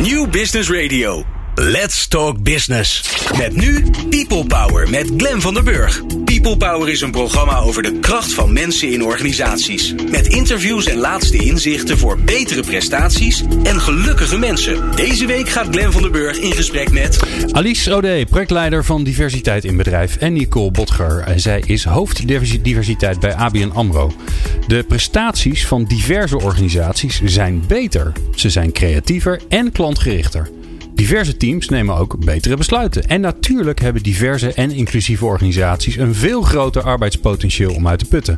New Business Radio. Let's Talk Business. Met nu People Power met Glen van der Burg. People Power is een programma over de kracht van mensen in organisaties. Met interviews en laatste inzichten voor betere prestaties en gelukkige mensen. Deze week gaat Glen van der Burg in gesprek met... Alice Ode, projectleider van diversiteit in bedrijf. En Nicole Botger. Zij is hoofddiversiteit bij ABN AMRO. De prestaties van diverse organisaties zijn beter. Ze zijn creatiever en klantgerichter. Diverse teams nemen ook betere besluiten. En natuurlijk hebben diverse en inclusieve organisaties een veel groter arbeidspotentieel om uit te putten.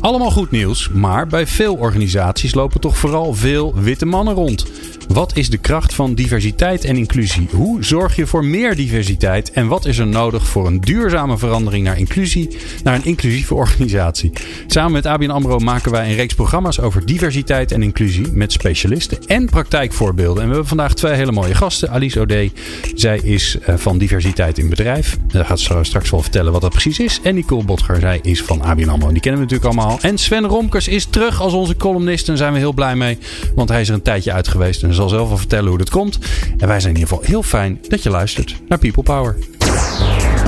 Allemaal goed nieuws, maar bij veel organisaties lopen toch vooral veel witte mannen rond. Wat is de kracht van diversiteit en inclusie? Hoe zorg je voor meer diversiteit? En wat is er nodig voor een duurzame verandering naar inclusie, naar een inclusieve organisatie? Samen met ABN AMRO maken wij een reeks programma's over diversiteit en inclusie met specialisten en praktijkvoorbeelden. En we hebben vandaag twee hele mooie gasten. Alice Ode, zij is eh, van diversiteit in bedrijf. Zij gaat straks wel vertellen wat dat precies is. En Nicole Botger, zij is van ABN AMRO. Die kennen we natuurlijk allemaal. En Sven Romkers is terug als onze columnist. En daar zijn we heel blij mee, want hij is er een tijdje uit geweest. En zal zelf wel vertellen hoe dat komt. En wij zijn in ieder geval heel fijn dat je luistert naar People Power.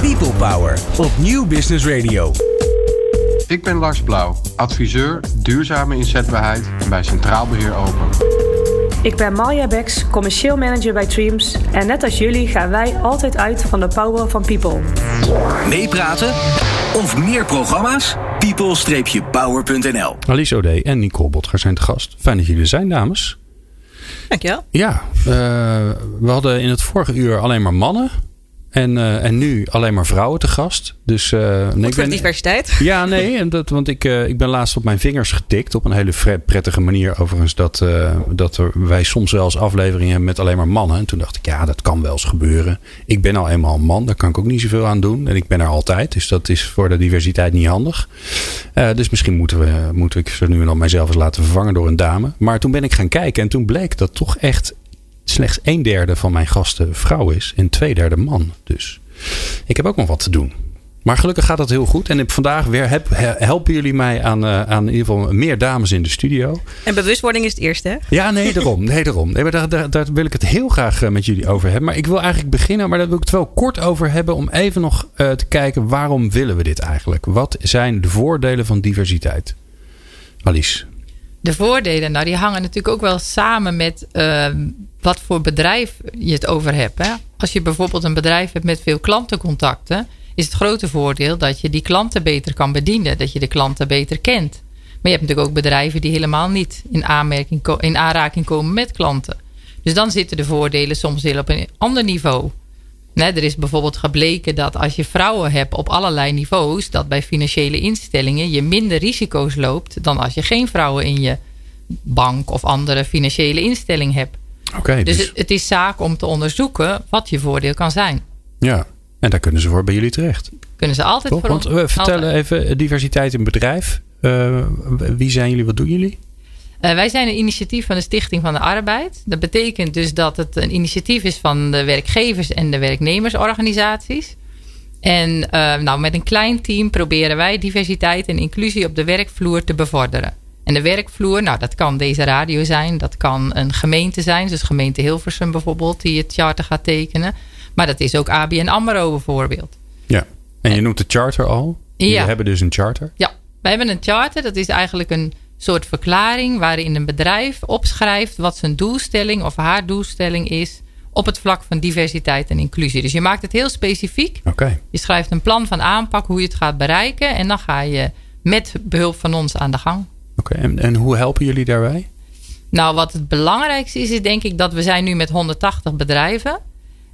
People Power op New Business Radio. Ik ben Lars Blauw, adviseur duurzame inzetbaarheid bij Centraal Beheer Open. Ik ben Marja Beks, commercieel manager bij Dreams. En net als jullie gaan wij altijd uit van de power van people. Meepraten of meer programma's? people-power.nl Alice Ode en Nicole Botger zijn te gast. Fijn dat jullie er zijn, dames. Dankjewel. Ja, uh, we hadden in het vorige uur alleen maar mannen. En, uh, en nu alleen maar vrouwen te gast. Dus, uh, nee, ik ben, diversiteit. Ja, nee. En dat, want ik, uh, ik ben laatst op mijn vingers getikt. Op een hele prettige manier overigens. Dat, dat er, wij soms wel eens afleveringen hebben met alleen maar mannen. En toen dacht ik, ja, dat kan wel eens gebeuren. Ik ben al eenmaal een man. Daar kan ik ook niet zoveel aan doen. En ik ben er altijd. Dus dat is voor de diversiteit niet handig. dus misschien moeten, we, moeten ik zo nu en dan mijzelf eens laten vervangen door een dame. Maar toen ben ik gaan kijken. En toen bleek dat toch echt slechts een derde van mijn gasten vrouw is en twee derde man. Dus ik heb ook nog wat te doen. Maar gelukkig gaat dat heel goed. En vandaag weer heb, helpen jullie mij aan, uh, aan in ieder geval meer dames in de studio. En bewustwording is het eerste, hè? Ja, nee, daarom. Nee, daarom. Nee, daar, daar, daar, wil ik het heel graag eh, met jullie over hebben. Maar ik wil eigenlijk beginnen, maar daar wil ik het wel kort over hebben. Om even nog uh, te kijken, waarom willen we dit eigenlijk? Wat zijn de voordelen van diversiteit? Alice. De voordelen, nou die hangen natuurlijk ook wel samen met uh, wat voor bedrijf je het over hebt. Hè? Als je bijvoorbeeld een bedrijf hebt met veel klantencontacten, is het grote voordeel dat je die klanten beter kan bedienen, dat je de klanten beter kent. Maar je hebt natuurlijk ook bedrijven die helemaal niet in, aanmerking, in aanraking komen met klanten. Dus dan zitten de voordelen soms heel op een ander niveau. Nee, er is bijvoorbeeld gebleken dat als je vrouwen hebt op allerlei niveaus, dat bij financiële instellingen je minder risico's loopt dan als je geen vrouwen in je bank of andere financiële instelling hebt. Oké. dus, dus het is zaak om te onderzoeken wat je voordeel kan zijn. Ja, en daar kunnen ze voor bij jullie terecht. Kunnen ze altijd Toch? voor Want we vertellen even eh, diversiteit in bedrijf. Uh, wie zijn jullie? Wat doen jullie? Uh, wij zijn een initiatief van de Stichting van de Arbeid. Dat betekent dus dat het een initiatief is van de werkgevers en de werknemersorganisaties. En uh, nou, met een klein team proberen wij diversiteit en inclusie op de werkvloer te bevorderen. En de werkvloer, nou, dat kan deze radio zijn, dat kan een gemeente zijn, dus gemeente Hilversum bijvoorbeeld, die het charter gaat tekenen. Maar dat is ook ABN AMRO bijvoorbeeld. Ja, en je noemt de charter al. Jullie ja. hebben dus een charter. Ja, wij hebben een charter. Dat is eigenlijk een soort verklaring waarin een bedrijf opschrijft wat zijn doelstelling of haar doelstelling is op het vlak van diversiteit en inclusie. Dus je maakt het heel specifiek. Okay. Je schrijft een plan van aanpak hoe je het gaat bereiken en dan ga je met behulp van ons aan de gang. Oké, en, en hoe helpen jullie daarbij? Nou, wat het belangrijkste is, is denk ik dat we zijn nu met 180 bedrijven.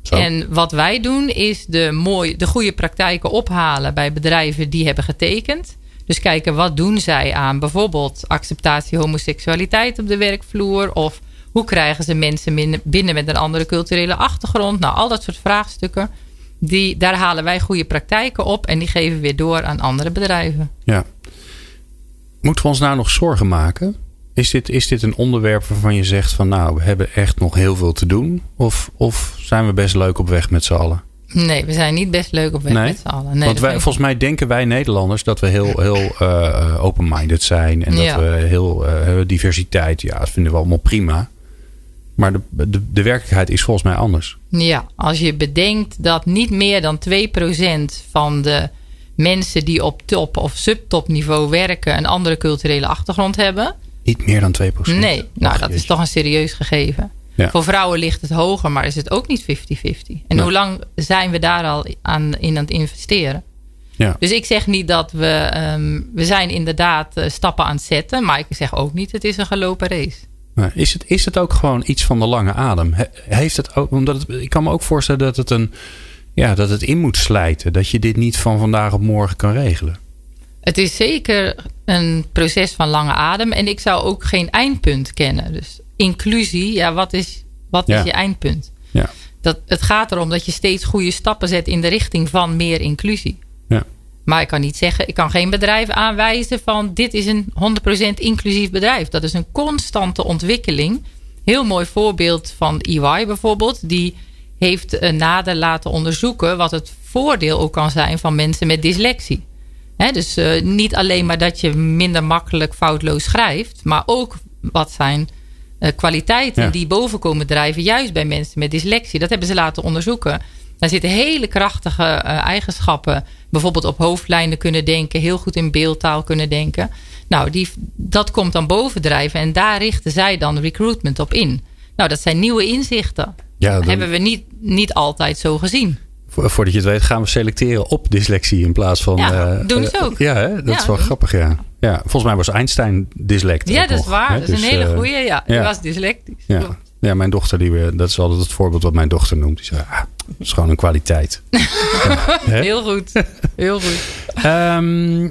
Zo. En wat wij doen is de, mooi, de goede praktijken ophalen bij bedrijven die hebben getekend. Dus kijken wat doen zij aan bijvoorbeeld acceptatie homoseksualiteit op de werkvloer. Of hoe krijgen ze mensen binnen met een andere culturele achtergrond. Nou, al dat soort vraagstukken. Die, daar halen wij goede praktijken op en die geven we weer door aan andere bedrijven. Ja. Moeten we ons nou nog zorgen maken? Is dit, is dit een onderwerp waarvan je zegt van nou, we hebben echt nog heel veel te doen? Of, of zijn we best leuk op weg met z'n allen? Nee, we zijn niet best leuk op weg nee? met z'n allen. Nee, Want wij, volgens mij denken wij Nederlanders dat we heel, heel uh, open-minded zijn. En dat Ja. we heel uh, diversiteit, ja, dat vinden we allemaal prima. Maar de, de, de werkelijkheid is volgens mij anders. Ja, als je bedenkt dat niet meer dan 2% van de mensen die op top- of subtopniveau werken een andere culturele achtergrond hebben. Niet meer dan 2%. Nee, nou dat is toch een serieus gegeven. Ja. Voor vrouwen ligt het hoger, maar is het ook niet 50-50. En Nee. hoe lang zijn we daar al aan, in aan het investeren? Ja. Dus ik zeg niet dat we. ehm, we zijn inderdaad eh, stappen aan het zetten. Maar ik zeg ook niet, het is een gelopen race. Is, het, is het ook gewoon iets van de lange adem? He- Heeft het ook, omdat het, ik kan me ook voorstellen dat het, een, ja, dat het in moet slijten. Dat je dit niet van vandaag op morgen kan regelen. Het is zeker een proces van lange adem. En ik zou ook geen eindpunt kennen. Dus inclusie, ja, wat is, wat Ja. is je eindpunt? Ja. Dat, het gaat erom dat je steeds goede stappen zet in de richting van meer inclusie. Ja. Maar ik kan niet zeggen, ik kan geen bedrijf aanwijzen van dit is een 100% inclusief bedrijf. Dat is een constante ontwikkeling. Heel mooi voorbeeld van EY bijvoorbeeld. Die heeft eh, nader laten onderzoeken wat het voordeel ook kan zijn van mensen met dyslexie. Dus eh, niet alleen maar dat je minder makkelijk foutloos schrijft, maar ook wat zijn kwaliteiten Ja. die boven komen drijven, juist bij mensen met dyslexie. Dat hebben ze laten onderzoeken. Daar zitten hele krachtige eh, eigenschappen. Bijvoorbeeld op hoofdlijnen kunnen denken, heel goed in beeldtaal kunnen denken. Nou, die, dat komt dan bovendrijven en daar richten zij dan recruitment op in. Nou, dat zijn nieuwe inzichten. Ja, dan- Hebben we niet, niet altijd zo gezien. Vo- Voordat je het weet gaan we selecteren op dyslexie in plaats van... Ja, eh, doen ze eh, ook. Ja, hè? dat Ja, is wel grappig, ja. Ja. Volgens mij was Einstein dyslect. Ja, dat is waar. hè? Dat is Dus, een hele eh, goeie. Ja, die ja. was dyslectisch. Ja. Klopt. ja, mijn dochter, die, we- dat is altijd het voorbeeld wat mijn dochter noemt. Die zei, ah, dat is gewoon een kwaliteit. Heel goed. Heel goed. Ehm,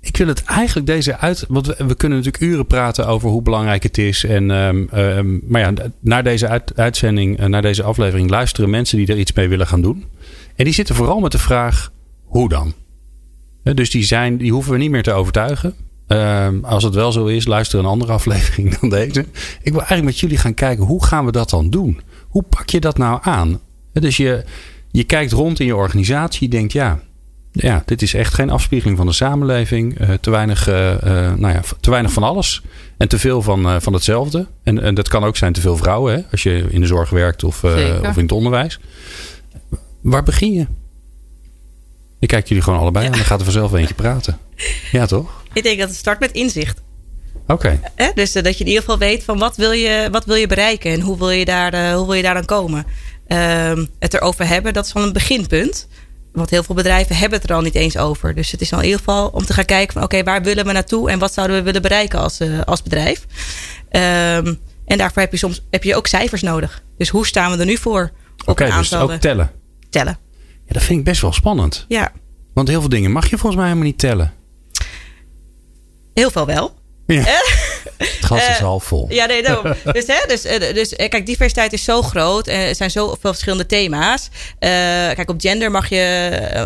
ik wil het eigenlijk deze uit. Want we, we kunnen natuurlijk uren praten over hoe belangrijk het is. En, ehm, ehm, maar ja, naar deze uit- uitzending, eh, naar deze aflevering luisteren mensen die er iets mee willen gaan doen. En die zitten vooral met de vraag: hoe dan? Dus die, zijn, die hoeven we niet meer te overtuigen. Ehm, als het wel zo is, luister een andere aflevering dan deze. Ik wil eigenlijk met jullie gaan kijken hoe gaan we dat dan doen? Hoe pak je dat nou aan? Dus je, je kijkt rond in je organisatie, je denkt ja, ja, dit is echt geen afspiegeling van de samenleving. Eh, te, weinig, eh, eh, nou ja, te weinig van alles. En te veel van, van hetzelfde. En, en dat kan ook zijn te veel vrouwen. Hè? Als je in de zorg werkt of, of in het onderwijs. Waar begin je? Ik kijk jullie gewoon allebei aan. Dan gaat er vanzelf eentje praten. Ja, toch? Ik denk dat het start met inzicht. Oké. Dus eh, dat je in ieder geval weet van wat wil je, wat wil je bereiken en hoe wil je daar, eh, hoe wil je daar dan komen. Ehm, het erover hebben, dat is wel een beginpunt. Want heel veel bedrijven hebben het er al niet eens over. Dus het is al in ieder geval om te gaan kijken van oké, waar willen we naartoe en wat zouden we willen bereiken als, eh, als bedrijf. Ehm, en daarvoor heb je soms heb je ook cijfers nodig. Dus hoe staan we er nu voor? Oké, een dus ook tellen. tellen. Dat vind ik best wel spannend. Ja, Want heel veel dingen mag je volgens mij helemaal niet tellen. heel veel wel. Ja. Het glas is Eh, half vol. Ja, nee, daarom. dus, hè, dus, eh, dus eh, kijk, diversiteit is zo groot. En er zijn zoveel verschillende thema's. Eh, kijk, op gender mag je,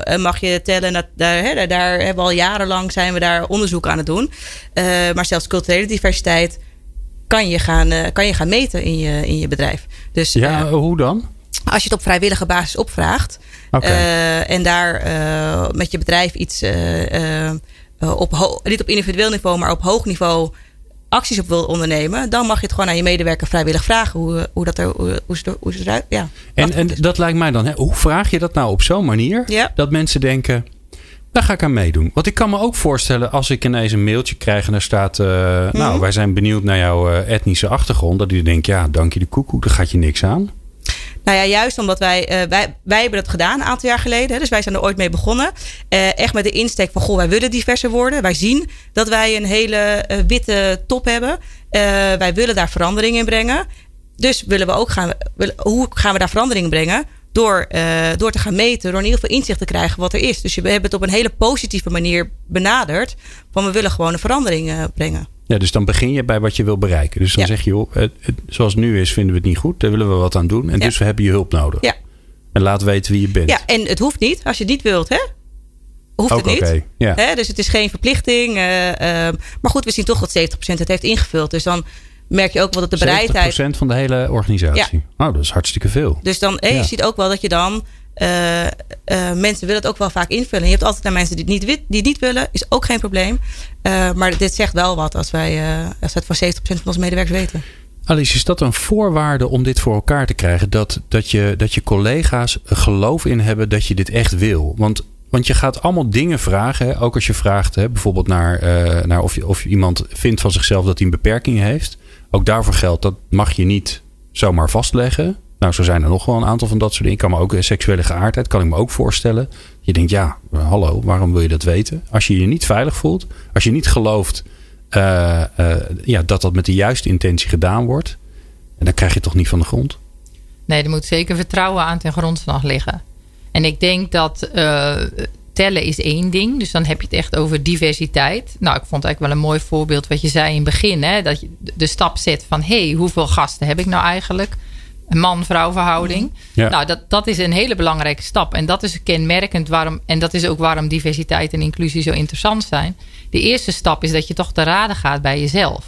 eh, mag je tellen. Dat, daar, hè, daar, hebben we al jarenlang zijn we daar onderzoek aan het doen. Eh, maar zelfs culturele diversiteit kan je gaan, eh, kan je gaan meten in je, in je bedrijf. Dus Ja, eh, hoe dan? Als je het op vrijwillige basis opvraagt. Eh, en daar eh, met je bedrijf iets eh, op niet op individueel niveau, maar op hoog niveau acties op wil ondernemen, dan mag je het gewoon aan je medewerker vrijwillig vragen hoe, hoe, dat er, hoe, hoe, ze, er- hoe ze eruit. Ja, En, en is. dat lijkt mij dan, hè, hoe vraag je dat nou op zo'n manier Ja. dat mensen denken, daar ga ik aan meedoen. Want ik kan me ook voorstellen als ik ineens een mailtje krijg en daar staat, eh, Mhm. nou wij zijn benieuwd naar jouw etnische achtergrond. Dat die denkt, ja dank je de koekoek, daar gaat je niks aan. Nou ja, juist omdat wij, eh, wij, wij hebben dat gedaan een aantal jaar geleden. Dus wij zijn er ooit mee begonnen. Eh, echt met de insteek van, goh, wij willen diverser worden. Wij zien dat wij een hele eh, witte top hebben. Wij willen daar verandering in brengen. Dus willen we ook gaan, hoe gaan we daar verandering in brengen? Door, eh, door te gaan meten, door in ieder geval inzicht te krijgen wat er is. Dus we hebben het op een hele positieve manier benaderd. Van we willen gewoon een verandering eh, brengen. Ja, dus dan begin je bij wat je wil bereiken. Dus dan Ja. zeg je, joh, het, het- zoals het nu is vinden we het niet goed. Daar willen we wat aan doen. En Ja. dus we hebben je hulp nodig. Ja. En laat weten wie je bent. Ja, en het hoeft niet. Als je het niet wilt, hè? Hoeft Ook het niet. oké, ja. Hè? Dus het is geen verplichting. eh, ehm, maar goed, we zien toch dat 70% het heeft ingevuld. Dus dan merk je ook wel dat de bereidheid. 70% van de hele organisatie. Oh, dat is hartstikke veel. Dus dan, eh, je ziet ook wel dat je dan. eh, eh, mensen willen het ook wel vaak invullen. Je hebt altijd naar mensen die het niet, die het niet willen. Is ook geen probleem. Maar dit zegt wel wat als wij, als we het van 70% van onze medewerkers weten. Alice, is dat een voorwaarde om dit voor elkaar te krijgen? Dat, dat, je, dat je collega's geloof in hebben dat je dit echt wil? Want, want je gaat allemaal dingen vragen. Hè? Ook als je vraagt hè, bijvoorbeeld naar, naar of, je, of iemand vindt van zichzelf dat hij een beperking heeft. Ook daarvoor geldt dat mag je niet zomaar vastleggen. Nou, zo zijn er nog wel een aantal van dat soort dingen. Ik kan me ook eh, seksuele geaardheid, kan ik me ook voorstellen. Je denkt, ja, hallo, waarom wil je dat weten? Als je je niet veilig voelt, als je niet gelooft uh, ja, dat dat met de juiste intentie gedaan wordt, en dan krijg je toch niet van de grond? Nee, er moet zeker vertrouwen aan ten grondslag liggen. En ik denk dat tellen is één ding. Dus dan heb je het echt over diversiteit. Nou, ik vond eigenlijk wel een mooi voorbeeld wat je zei in het begin. Hè? Dat je de stap zet van... hé, hey, hoeveel gasten heb ik nou eigenlijk? Een man-vrouw verhouding. Ja. Nou, dat, dat is een hele belangrijke stap. En dat is kenmerkend waarom... en dat is ook waarom diversiteit en inclusie zo interessant zijn. De eerste stap is dat je toch te raden gaat bij jezelf.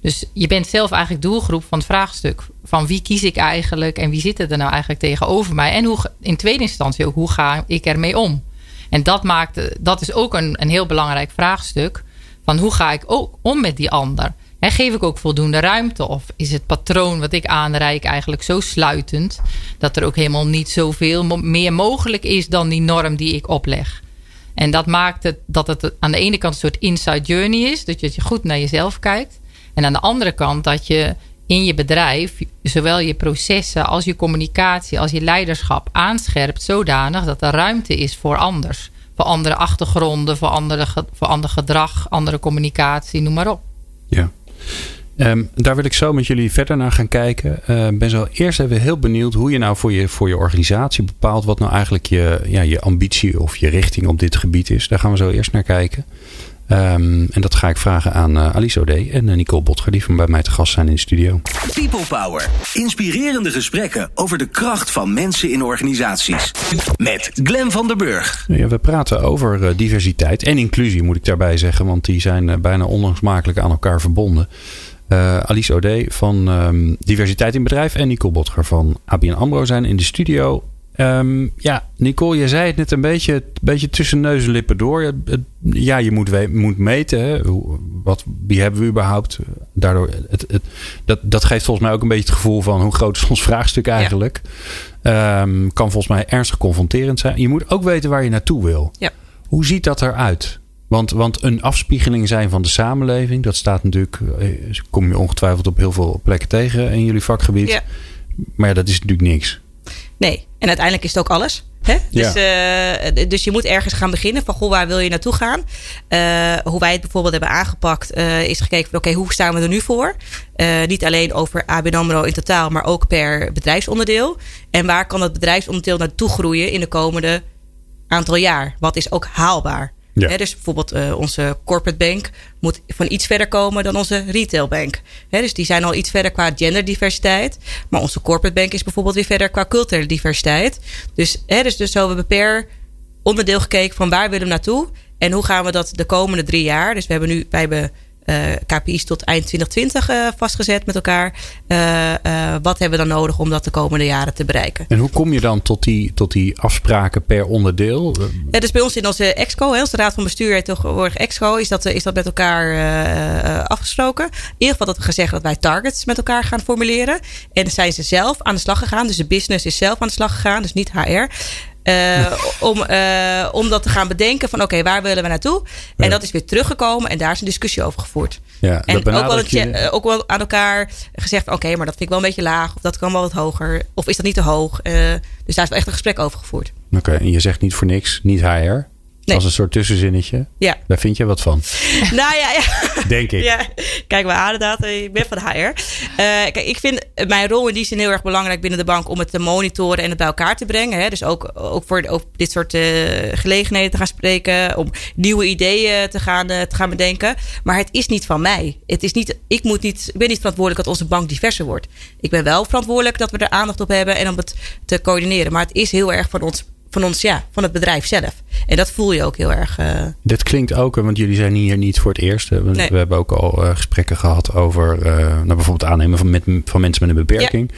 Dus je bent zelf eigenlijk doelgroep van het vraagstuk. Van wie kies ik eigenlijk en wie zit er nou eigenlijk tegenover mij? En hoe, in tweede instantie ook, hoe ga ik ermee om? En dat, maakt, dat is ook een, een heel belangrijk vraagstuk. Van hoe ga ik ook om met die ander? En geef ik ook voldoende ruimte? Of is het patroon wat ik aanreik eigenlijk zo sluitend... dat er ook helemaal niet zoveel meer mogelijk is dan die norm die ik opleg? En dat maakt het dat het aan de ene kant een soort inside journey is. Dat je goed naar jezelf kijkt. En aan de andere kant dat je in je bedrijf zowel je processen als je communicatie als je leiderschap aanscherpt zodanig dat er ruimte is voor anders. Voor andere achtergronden, voor, andere, voor ander gedrag, andere communicatie, noem maar op. Ja. Um, daar wil ik zo met jullie verder naar gaan kijken. Uh, ben zo eerst even heel benieuwd hoe je nou voor je, voor je organisatie bepaalt wat nou eigenlijk je, ja, je ambitie of je richting op dit gebied is. Daar gaan we zo eerst naar kijken. Um, en dat ga ik vragen aan uh, Alice O'Day en uh, Nicole Botger, die van bij mij te gast zijn in de studio. People Power. Inspirerende gesprekken over de kracht van mensen in organisaties. Met Glen van der Burg. Ja, we praten over uh, diversiteit en inclusie, moet ik daarbij zeggen, want die zijn bijna onlosmakelijk aan elkaar verbonden. Alice O'Day van um, Diversiteit in Bedrijf en Nicole Botger van ABN AMRO zijn in de studio. Um, ja, Nicole, je zei het net een beetje, een beetje tussen neus en lippen door. Ja, je moet, moet meten. Hè? Wat, wie hebben we überhaupt? Daardoor, het, het, dat, dat geeft volgens mij ook een beetje het gevoel van hoe groot is ons vraagstuk eigenlijk. Ja. Um, kan volgens mij ernstig confronterend zijn. Je moet ook weten waar je naartoe wil. Ja. Hoe ziet dat eruit? Want, want een afspiegeling zijn van de samenleving, dat staat natuurlijk, kom je ongetwijfeld op heel veel plekken tegen in jullie vakgebied. Ja. Maar ja, dat is natuurlijk niks. Nee, en uiteindelijk is het ook alles. Hè? Dus, ja. uh, dus je moet ergens gaan beginnen van goh, waar wil je naartoe gaan? Uh, hoe wij het bijvoorbeeld hebben aangepakt, uh, is gekeken van oké, okay, hoe staan we er nu voor? niet alleen over ABN AMRO in totaal, maar ook per bedrijfsonderdeel. En waar kan dat bedrijfsonderdeel naartoe groeien in de komende aantal jaar? Wat is ook haalbaar? Dus bijvoorbeeld uh, onze corporate bank moet van iets verder komen dan onze retailbank. He, dus die zijn al iets verder qua genderdiversiteit. Maar onze corporate bank is bijvoorbeeld weer verder qua culturele diversiteit. Dus, he, dus, dus zo hebben we per onderdeel gekeken van waar willen we naartoe. En hoe gaan we dat de komende drie jaar. Dus we hebben nu, wij KPI's tot eind 2020 uh, vastgezet met elkaar. Uh, wat hebben we dan nodig om dat de komende jaren te bereiken? En hoe kom je dan tot die, tot die afspraken per onderdeel? Ja, dus bij ons in onze EXCO, hè, onze Raad van Bestuur heet tegenwoordig EXCO, is dat, is dat met elkaar afgesproken. In ieder geval dat we gezegd dat wij targets met elkaar gaan formuleren. En dan zijn ze zelf aan de slag gegaan. Dus de business is zelf aan de slag gegaan, dus niet HR. Uh, om, uh, om dat te gaan bedenken van oké, okay, waar willen we naartoe? En Ja. dat is weer teruggekomen en daar is een discussie over gevoerd. Ja, En dat ook wel, het, je- eh, ook wel aan elkaar gezegd oké, maar dat vind ik wel een beetje laag. Of dat kan wel wat hoger. Of is dat niet te hoog? Eh, dus daar is wel echt een gesprek over gevoerd. Oké, en je zegt niet voor niks, niet HR. Nee. Als een soort tussenzinnetje. Ja. Daar vind je wat van, nou ja, ja. denk ik. Ja, kijk maar aan inderdaad. Ik ben van de HR. Eh, kijk, ik vind mijn rol in die zin heel erg belangrijk binnen de bank om het te monitoren en het bij elkaar te brengen. Hè. Dus ook, ook voor dit soort eh, gelegenheden te gaan spreken, om nieuwe ideeën te gaan, eh, te gaan bedenken. Maar het is niet van mij. Het is niet, ik, moet niet, ik ben niet verantwoordelijk dat onze bank diverser wordt. Ik ben wel verantwoordelijk dat we er aandacht op hebben en om het te coördineren. Maar het is heel erg van ons, van ons ja, van het bedrijf zelf. En dat voel je ook heel erg. eh, Dit klinkt ook, want jullie zijn hier niet voor het eerst. We, Nee. we hebben ook al eh, gesprekken gehad over eh, nou, bijvoorbeeld aannemen van, met, van mensen met een beperking.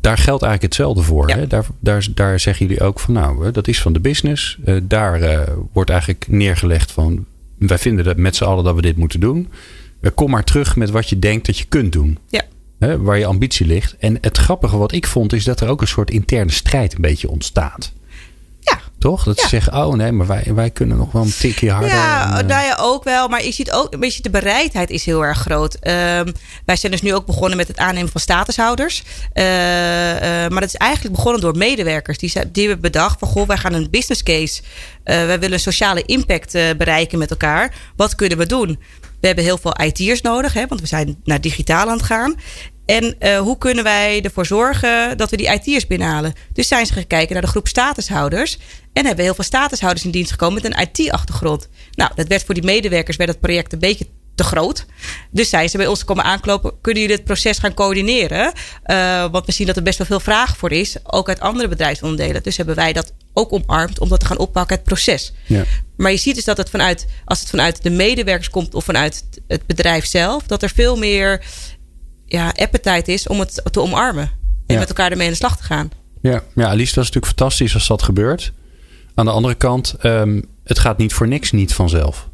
Daar geldt eigenlijk hetzelfde voor. Ja. Hè? Daar, daar, daar zeggen jullie ook van nou, dat is van de business. Eh, daar eh, wordt eigenlijk neergelegd van wij vinden dat met z'n allen dat we dit moeten doen. Eh, kom maar terug met wat je denkt dat je kunt doen. Ja. Hè, waar je ambitie ligt. En het grappige wat ik vond is dat er ook een soort interne strijd een beetje ontstaat. Toch? Dat ze zeggen, oh nee, maar wij, wij kunnen nog wel een tikje harder. Ja, en, eh, nou ja, ook wel. Maar je ziet ook een beetje de bereidheid is heel erg groot. Ehm, wij zijn dus nu ook begonnen met het aannemen van statushouders. Eh, eh, maar dat is eigenlijk begonnen door medewerkers. Die, die hebben bedacht van, goh, wij gaan een business case. eh, wij willen een sociale impact bereiken met elkaar. Wat kunnen we doen? We hebben heel veel IT'ers nodig, hè, want we zijn naar digitaal aan het gaan. En eh, hoe kunnen wij ervoor zorgen dat we die IT'ers binnenhalen? Dus zijn ze gaan kijken naar de groep statushouders. En hebben heel veel statushouders in dienst gekomen met een IT-achtergrond. Nou, dat werd voor die medewerkers werd het project een beetje te groot. Dus zijn ze bij ons komen aankloppen. Kunnen jullie het proces gaan coördineren? Eh, want we zien dat er best wel veel vraag voor is. Ook uit andere bedrijfsonderdelen. Dus hebben wij dat ook omarmd om dat te gaan oppakken, het proces. Ja. Maar je ziet dus dat het vanuit, als het vanuit de medewerkers komt of vanuit het bedrijf zelf, dat er veel meer ja, appetite is om het te omarmen. En Ja. met elkaar ermee aan de slag te gaan. Ja, ja Alice, dat is natuurlijk fantastisch als dat gebeurt. Aan de andere kant, ehm, het gaat niet voor niks niet vanzelf.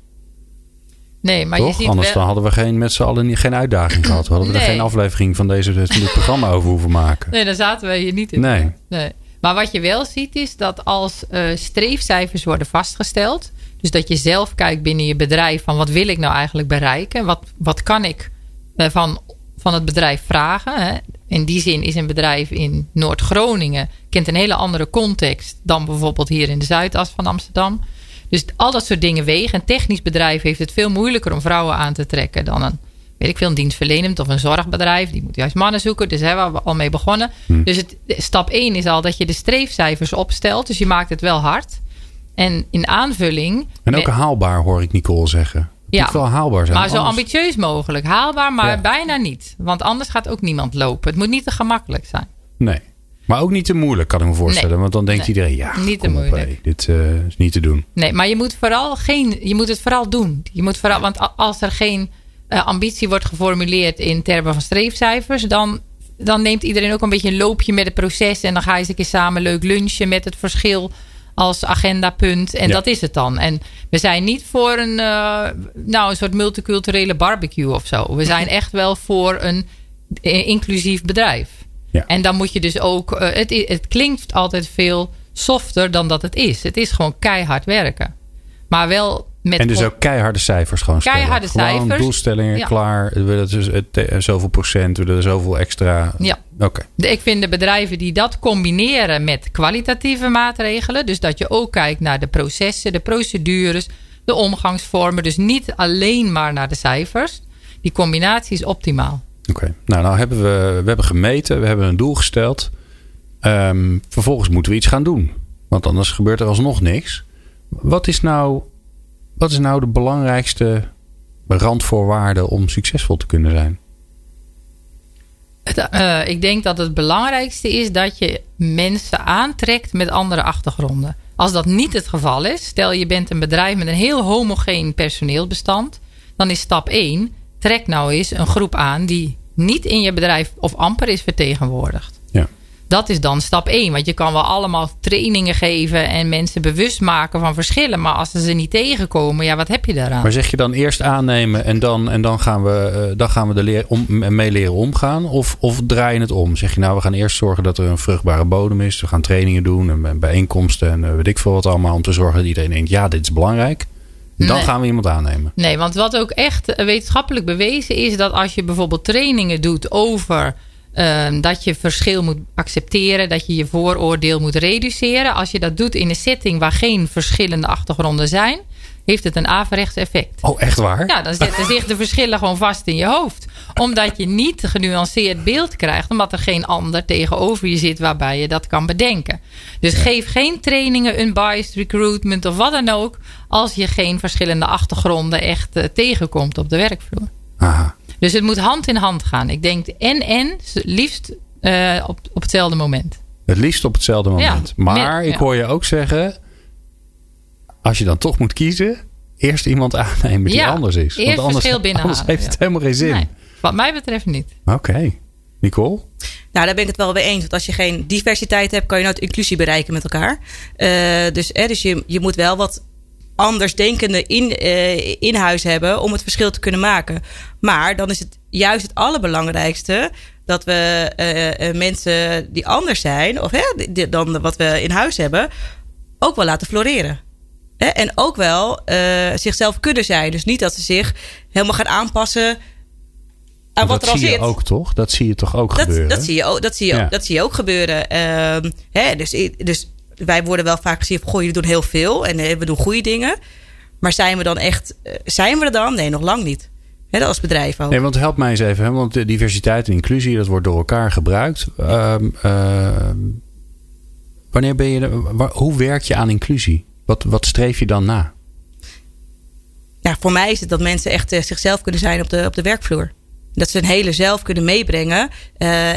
Nee, maar toch? je ziet Anders wel... dan hadden we geen, met z'n allen niet- geen uitdaging gehad. We hadden we er geen aflevering van, deze, dit programma over hoeven maken. Nee, daar zaten we hier niet in. Nee. Nee. Maar wat je wel ziet is dat als eh, streefcijfers worden vastgesteld. Dus dat je zelf kijkt binnen je bedrijf van wat wil ik nou eigenlijk bereiken? Wat, wat kan ik eh, van, van het bedrijf vragen? Hè? In die zin is een bedrijf in Noord-Groningen kent een hele andere context dan bijvoorbeeld hier in de Zuidas van Amsterdam. Dus al dat soort dingen wegen. Een technisch bedrijf heeft het veel moeilijker om vrouwen aan te trekken dan een, weet ik veel, een dienstverlenend of een zorgbedrijf. Die moet juist mannen zoeken. Dus daar hebben we al mee begonnen. Dus het, stap 1 is al dat je de streefcijfers opstelt. Dus je maakt het wel hard. En in aanvulling. En ook haalbaar hoor ik Nicole zeggen. Het Ja. moet wel haalbaar zijn. maar zo anders- ambitieus mogelijk. Haalbaar, maar Ja. bijna niet. Want anders gaat ook niemand lopen. Het moet niet te gemakkelijk zijn. Nee. Maar ook niet te moeilijk, kan ik me voorstellen. Nee. Want dan denkt Nee. iedereen, ja, Niet te op, moeilijk. dit eh, is niet te doen. Nee, maar je moet, vooral geen, je moet het vooral doen. Je moet vooral, want als er geen eh, ambitie wordt geformuleerd in termen van streefcijfers, dan, dan neemt iedereen ook een beetje een loopje met het proces. En dan ga je eens een keer samen leuk lunchen met het verschil als agendapunt. En Ja. dat is het dan. En we zijn niet voor een, eh, nou, een soort multiculturele barbecue of zo. We zijn echt wel voor een eh, inclusief bedrijf. Ja. En dan moet je dus ook. eh, het, het klinkt altijd veel softer dan dat het is. Het is gewoon keihard werken. Maar wel met. En dus ook keiharde cijfers gewoon stellen. Keiharde Gewoon cijfers. doelstellingen, Ja. klaar. We willen dus eh, zoveel procent, we willen zoveel extra. Ja. Oké. Ik vind de bedrijven die dat combineren met kwalitatieve maatregelen. Dus dat je ook kijkt naar de processen, de procedures, de omgangsvormen. Dus niet alleen maar naar de cijfers. Die combinatie is optimaal. Oké. Nou, nou hebben we, we hebben gemeten, we hebben een doel gesteld. Ehm, vervolgens moeten we iets gaan doen. Want anders gebeurt er alsnog niks. Wat is nou, wat is nou de belangrijkste randvoorwaarde om succesvol te kunnen zijn? Eh, ik denk dat het belangrijkste is dat je mensen aantrekt met andere achtergronden. Als dat niet het geval is, stel je bent een bedrijf met een heel homogeen personeelbestand, dan is stap 1: trek nou eens een groep aan die niet in je bedrijf of amper is vertegenwoordigd. Dat is dan stap 1. Want je kan wel allemaal trainingen geven en mensen bewust maken van verschillen. Maar als ze ze niet tegenkomen, ja, wat heb je daaraan? Maar zeg je dan eerst aannemen en dan, en dan gaan we, eh, dan gaan we er leer, om, mee leren omgaan? Of, of draai je het om? Zeg je nou, we gaan eerst zorgen dat er een vruchtbare bodem is. We gaan trainingen doen en bijeenkomsten en eh, weet ik veel wat allemaal. Om te zorgen dat iedereen denkt, ja, dit is belangrijk. Dan Nee. gaan we iemand aannemen. Nee, want wat ook echt wetenschappelijk bewezen is dat als je bijvoorbeeld trainingen doet over ehm, dat je verschil moet accepteren, dat je je vooroordeel moet reduceren. Als je dat doet in een setting waar geen verschillende achtergronden zijn, heeft het een averechts effect. Oh, echt waar? Ja, dan zetten zich de verschillen gewoon vast in je hoofd. Omdat je niet genuanceerd beeld krijgt. Omdat er geen ander tegenover je zit waarbij je dat kan bedenken. Dus geef geen trainingen, unbiased recruitment of wat dan ook. Als je geen verschillende achtergronden echt eh, tegenkomt op de werkvloer. Aha. Dus het moet hand in hand gaan. Ik denk en en, liefst eh, op, op hetzelfde moment. Het liefst op hetzelfde moment. Ja, maar met- ik ja. hoor je ook zeggen, als je dan toch moet kiezen, eerst iemand aannemen die Ja, anders is. eerst anders, verschil binnenhalen, anders heeft het ja. helemaal geen zin. Nee, wat mij betreft niet. Oké. Nicole? Nou, daar ben ik het wel mee eens. Want als je geen diversiteit hebt, kan je nooit inclusie bereiken met elkaar. Eh, dus eh, dus je, je moet wel wat andersdenkenden in, eh, in huis hebben om het verschil te kunnen maken. Maar dan is het juist het allerbelangrijkste dat we uh, uh, mensen die anders zijn, of hè, dan wat we in huis hebben, ook wel laten floreren. Hè? En ook wel uh, zichzelf kunnen zijn. Dus niet dat ze zich helemaal gaan aanpassen aan wat dat er al zie zit. je ook toch? Dat zie je toch ook dat, gebeuren? dat, zie je ook, dat, zie je, Ja. ook, dat zie je ook gebeuren. Ehm, hè, dus, dus wij worden wel vaak gezien van... Goh, jullie doen heel veel en eh, we doen goede dingen. Maar zijn we dan echt... eh, Zijn we er dan? Nee, nog lang niet. Hè, als bedrijf ook. Nee, want help mij eens even, hè? want diversiteit en inclusie, dat wordt door elkaar gebruikt. Ehm, ehm, wanneer ben je, hoe werk je aan inclusie? Wat, wat streef je dan na? Ja, voor mij is het dat mensen echt eh, zichzelf kunnen zijn op de, op de werkvloer. Dat ze hun hele zelf kunnen meebrengen.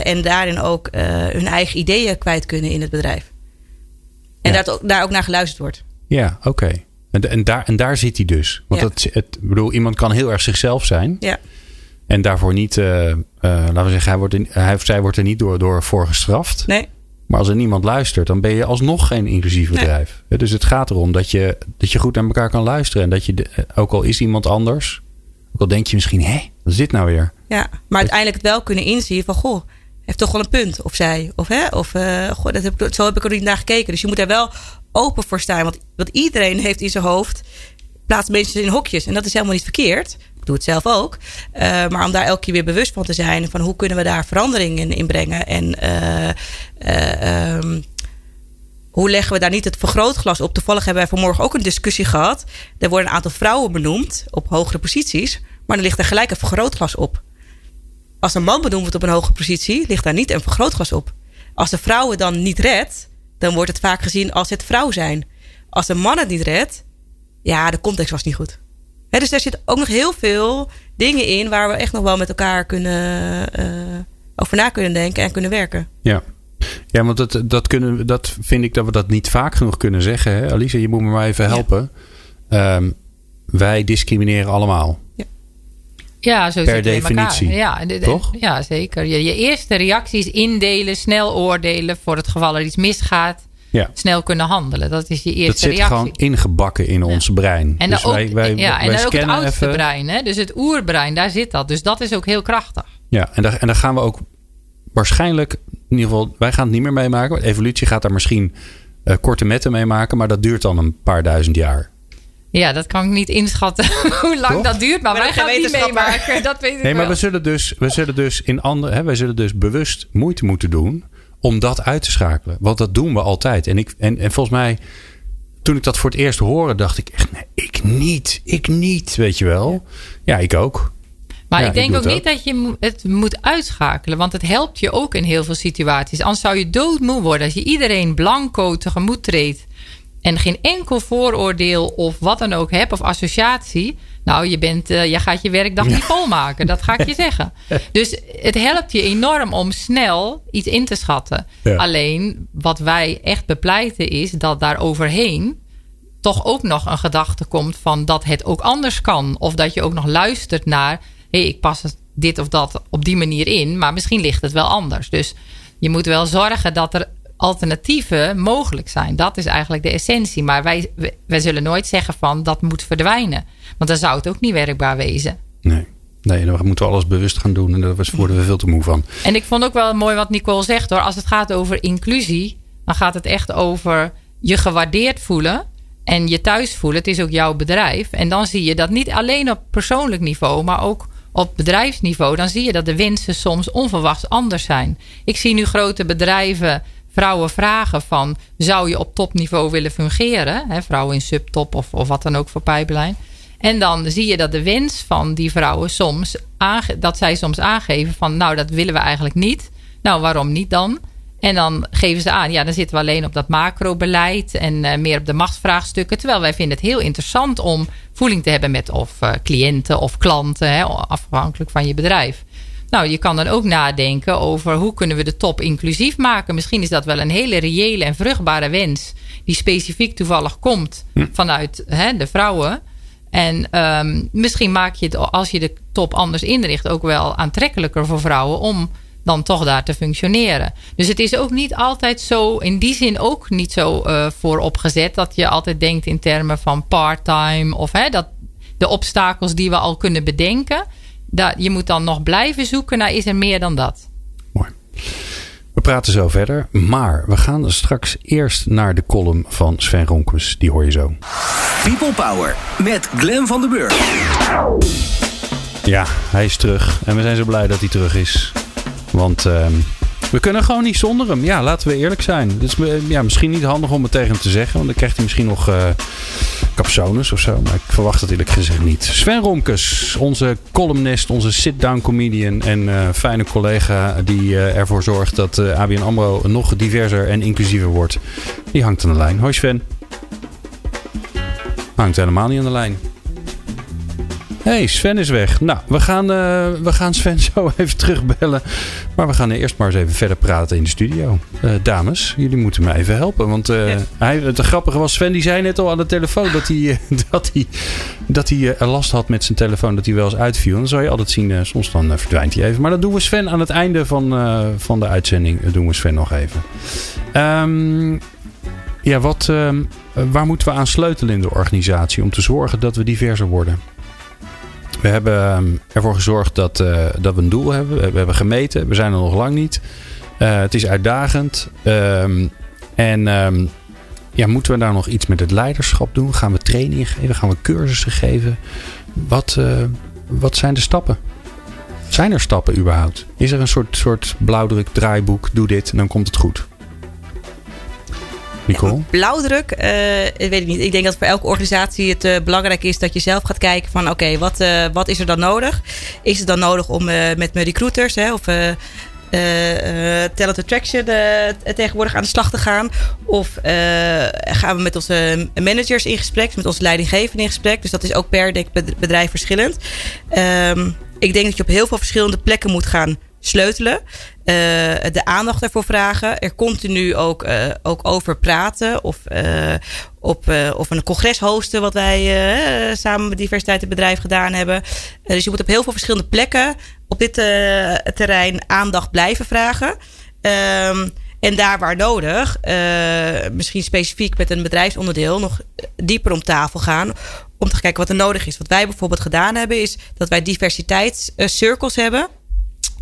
en daarin ook hun eigen ideeën kwijt kunnen in het bedrijf. En Ja. daar, ook, daar ook naar geluisterd wordt. Ja, oké. En, en, daar, en daar zit hij dus. Want Ja. het, het, ik bedoel, iemand kan heel erg zichzelf zijn. Ja. En daarvoor niet, eh, eh, laten we zeggen, hij, wordt hij of zij wordt er niet door, door voor gestraft. Nee, Maar als er niemand luistert, dan ben je alsnog geen inclusief Nee. bedrijf. Dus het gaat erom dat je, dat je goed naar elkaar kan luisteren. En dat je, de- ook al is iemand anders, ook al denk je misschien, hé, wat is dit nou weer? ja. Maar uiteindelijk het wel kunnen inzien van... Goh, heeft toch wel een punt. Of zij. Of, hè, of eh, goh, dat heb ik, zo heb ik er niet naar gekeken. Dus je moet daar wel open voor staan. Want, want iedereen heeft in zijn hoofd... plaatst mensen in hokjes. En dat is helemaal niet verkeerd. Ik doe het zelf ook. Eh, maar om daar elke keer weer bewust van te zijn. Van hoe kunnen we daar verandering in, brengen. En eh, ehm, hoe leggen we daar niet het vergrootglas op? Toevallig hebben wij vanmorgen ook een discussie gehad. Er worden een aantal vrouwen benoemd op hogere posities. Maar er ligt er gelijk een vergrootglas op. Als een man benoemd wordt op een hoge positie, ligt daar niet een vergrootglas op. Als de vrouw het dan niet redt, dan wordt het vaak gezien als het vrouw zijn. Als een man het niet redt, ja, de context was niet goed. Dus daar zit ook nog heel veel dingen in waar we echt nog wel met elkaar kunnen, eh, over na kunnen denken en kunnen werken. Ja. Ja, want dat, dat, kunnen, dat vind ik dat we dat niet vaak genoeg kunnen zeggen. Hè? Alice, je moet me maar even helpen. Ehm, wij discrimineren allemaal. Ja, zo Per definitie. Ja, en Toch? Ja, zeker. Je, je eerste reactie is indelen, snel oordelen voor het geval er iets misgaat. Ja. Snel kunnen handelen. Dat is je eerste Dat zit reactie. gewoon ingebakken in ons brein. En dus ook, wij, wij, ja, en dan ook het oudste even. brein. Hè? Dus het oerbrein, daar zit dat. Dus dat is ook heel krachtig. Ja, en daar, en daar gaan we ook waarschijnlijk, in ieder geval, wij gaan het niet meer meemaken. Evolutie gaat daar misschien eh, korte metten mee maken, maar dat duurt dan een paar duizend jaar. Ja, dat kan ik niet inschatten hoe lang Toch? dat duurt. Maar wij gaan het meemaken. Dat weet ik Nee, maar wel. we zullen dus, we zullen dus in andere, hè, wij zullen dus bewust moeite moeten doen om dat uit te schakelen. Want dat doen we altijd. En, ik, en, en volgens mij, toen ik dat voor het eerst hoorde, dacht ik echt, nee, ik niet, ik niet, weet je wel. Ja, ik ook. Maar Ja, ik denk ook niet dat je het moet uitschakelen. Want het helpt je ook in heel veel situaties. Anders zou je doodmoe worden. Als je iedereen blanco tegemoet treedt. En geen enkel vooroordeel of wat dan ook hebt. Of associatie. Nou, je, bent, eh, je gaat je werkdag niet volmaken. Dat ga ik je zeggen. Dus het helpt je enorm om snel iets in te schatten. Ja. Alleen wat wij echt bepleiten is dat daar overheen toch ook nog een gedachte komt van dat het ook anders kan. Of dat je ook nog luistert naar, hé, hey, ik pas dit of dat op die manier in, maar misschien ligt het wel anders. Dus je moet wel zorgen dat er alternatieven mogelijk zijn. Dat is eigenlijk de essentie. Maar wij, wij zullen nooit zeggen van dat moet verdwijnen. Want dan zou het ook niet werkbaar wezen. Nee. Nee, dan moeten we alles bewust gaan doen en daar worden we veel te moe van. En ik vond ook wel mooi wat Nicole zegt hoor. Als het gaat over inclusie, dan gaat het echt over je gewaardeerd voelen en je thuis voelen. Het is ook jouw bedrijf. En dan zie je dat niet alleen op persoonlijk niveau, maar ook op bedrijfsniveau. Dan zie je dat de wensen soms onverwachts anders zijn. Ik zie nu grote bedrijven vrouwen vragen van... zou je op topniveau willen fungeren? Hè, vrouwen in subtop of, of wat dan ook voor pijplijn. En dan zie je dat de wens van die vrouwen soms... dat zij soms aangeven van... nou, dat willen we eigenlijk niet. Nou, waarom niet dan? En dan geven ze aan, ja, dan zitten we alleen op dat macrobeleid... en eh, meer op de machtsvraagstukken. Terwijl wij vinden het heel interessant om voeling te hebben... met of eh, cliënten of klanten, hè, afhankelijk van je bedrijf. Nou, je kan dan ook nadenken over hoe kunnen we de top inclusief maken. Misschien is dat wel een hele reële en vruchtbare wens... die specifiek toevallig komt vanuit hè, de vrouwen... En ehm, misschien maak je het, als je de top anders inricht, ook wel aantrekkelijker voor vrouwen om dan toch daar te functioneren. Dus het is ook niet altijd zo, in die zin ook niet zo eh vooropgezet, dat je altijd denkt in termen van part-time of hè, dat de obstakels die we al kunnen bedenken, dat, je moet dan nog blijven zoeken naar is er meer dan dat. Mooi. We praten zo verder, maar we gaan straks eerst naar de column van Sven Ronkes. Die hoor je zo. People Power met Glen van den Burg. Ja, hij is terug. En we zijn zo blij dat hij terug is. Want uh, we kunnen gewoon niet zonder hem. Ja, laten we eerlijk zijn. Is ja, misschien niet handig om het tegen hem te zeggen. Want dan krijgt hij misschien nog uh, of zo. Maar ik verwacht dat eerlijk gezegd niet. Sven Romkes, onze columnist, onze sit-down comedian en uh, fijne collega die ervoor zorgt dat ABN AMRO nog diverser en inclusiever wordt. Die hangt aan de lijn. Hoi Sven. Hangt helemaal niet aan de lijn. Hey, Sven is weg. Nou, we gaan, uh, we gaan Sven zo even terugbellen. Maar we gaan eerst maar eens even verder praten in de studio. Uh, dames, jullie moeten me even helpen. Want uh, ja. hij, het grappige was, Sven die zei net al aan de telefoon dat hij, dat hij, dat hij last had met zijn telefoon. Dat hij wel eens uitviel. En dan zou je altijd zien, soms dan verdwijnt hij even. Maar dat doen we Sven aan het einde van, van de uitzending. Dat doen we Sven nog even. Um, ja, wat, um, waar moeten we aan sleutelen in de organisatie om te zorgen dat we diverser worden? We hebben ervoor gezorgd dat, uh, dat we een doel hebben. We hebben gemeten. We zijn er nog lang niet. Uh, het is uitdagend. Um, en um, ja, moeten we daar nog iets met het leiderschap doen? Gaan we trainingen geven? Gaan we cursussen geven? Wat, uh, wat zijn de stappen? Zijn er stappen überhaupt? Is er een soort, soort blauwdruk, draaiboek, doe dit en dan komt het goed? Blauwdruk, uh, weet ik niet. Ik denk dat voor elke organisatie het uh, belangrijk is dat je zelf gaat kijken van oké, wat, uh, wat is er dan nodig? Is het dan nodig om met recruiters hè, of talent attraction tegenwoordig aan de slag te gaan? Of gaan we met onze managers in gesprek, met onze leidinggevenden in gesprek? Dus dat is ook per bedrijf verschillend. Um, ik denk dat je op heel veel verschillende plekken moet gaan sleutelen. Uh, de aandacht ervoor vragen. Er continu ook, uh, ook over praten. Of, uh, op, of een congres hosten, wat wij samen met Diversiteit in Bedrijf gedaan hebben. dus je moet op heel veel verschillende plekken op dit terrein aandacht blijven vragen. Um, en daar waar nodig, misschien specifiek met een bedrijfsonderdeel, nog dieper om tafel gaan om te kijken wat er nodig is. Wat wij bijvoorbeeld gedaan hebben, is dat wij diversiteitscirkels hebben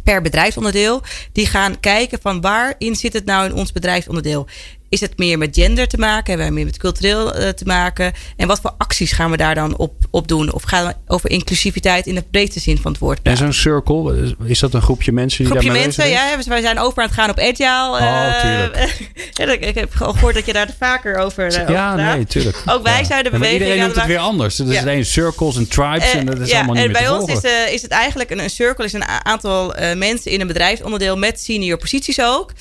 per bedrijfsonderdeel. Die gaan kijken van waarin zit het nou in ons bedrijfsonderdeel. Is het meer met gender te maken? Hebben we meer met cultureel uh, te maken? En wat voor acties gaan we daar dan op, op doen? Of gaan we over inclusiviteit in de breedste zin van het woord praten? En zo'n circle, is dat een groepje mensen die groepje mensen, ja. Wij zijn over aan het gaan op agile. Oh, tuurlijk. ik heb gehoord dat je daar vaker over uh, Ja, over nee, tuurlijk. Ook wij ja. zijn de beweging. Ja, iedereen noemt het weer anders. Dus ja. er zijn circles en tribes uh, en dat is ja, allemaal niet en meer bij ons is, uh, is het eigenlijk een, een circle is een aantal mensen in een bedrijfsonderdeel met senior posities ook.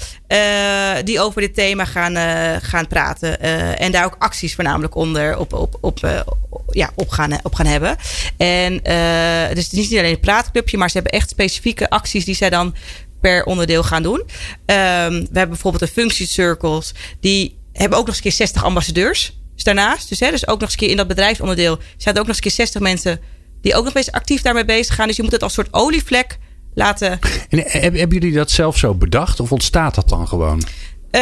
die over dit thema gaan, gaan praten. Uh, en daar ook acties voornamelijk onder op, op, op, uh, ja, op, gaan, op gaan hebben. En dus het is niet alleen een praatclubje, maar ze hebben echt specifieke acties die zij dan per onderdeel gaan doen. Um, we hebben bijvoorbeeld een functiecircles. Die hebben ook nog eens een keer 60 ambassadeurs. Dus daarnaast, dus, hè, dus ook nog eens een keer in dat bedrijfsonderdeel zijn er ook nog eens een keer 60 mensen die ook nog eens actief daarmee bezig gaan. Dus je moet het als soort olievlek laten. En hebben jullie dat zelf zo bedacht of ontstaat dat dan gewoon? Uh,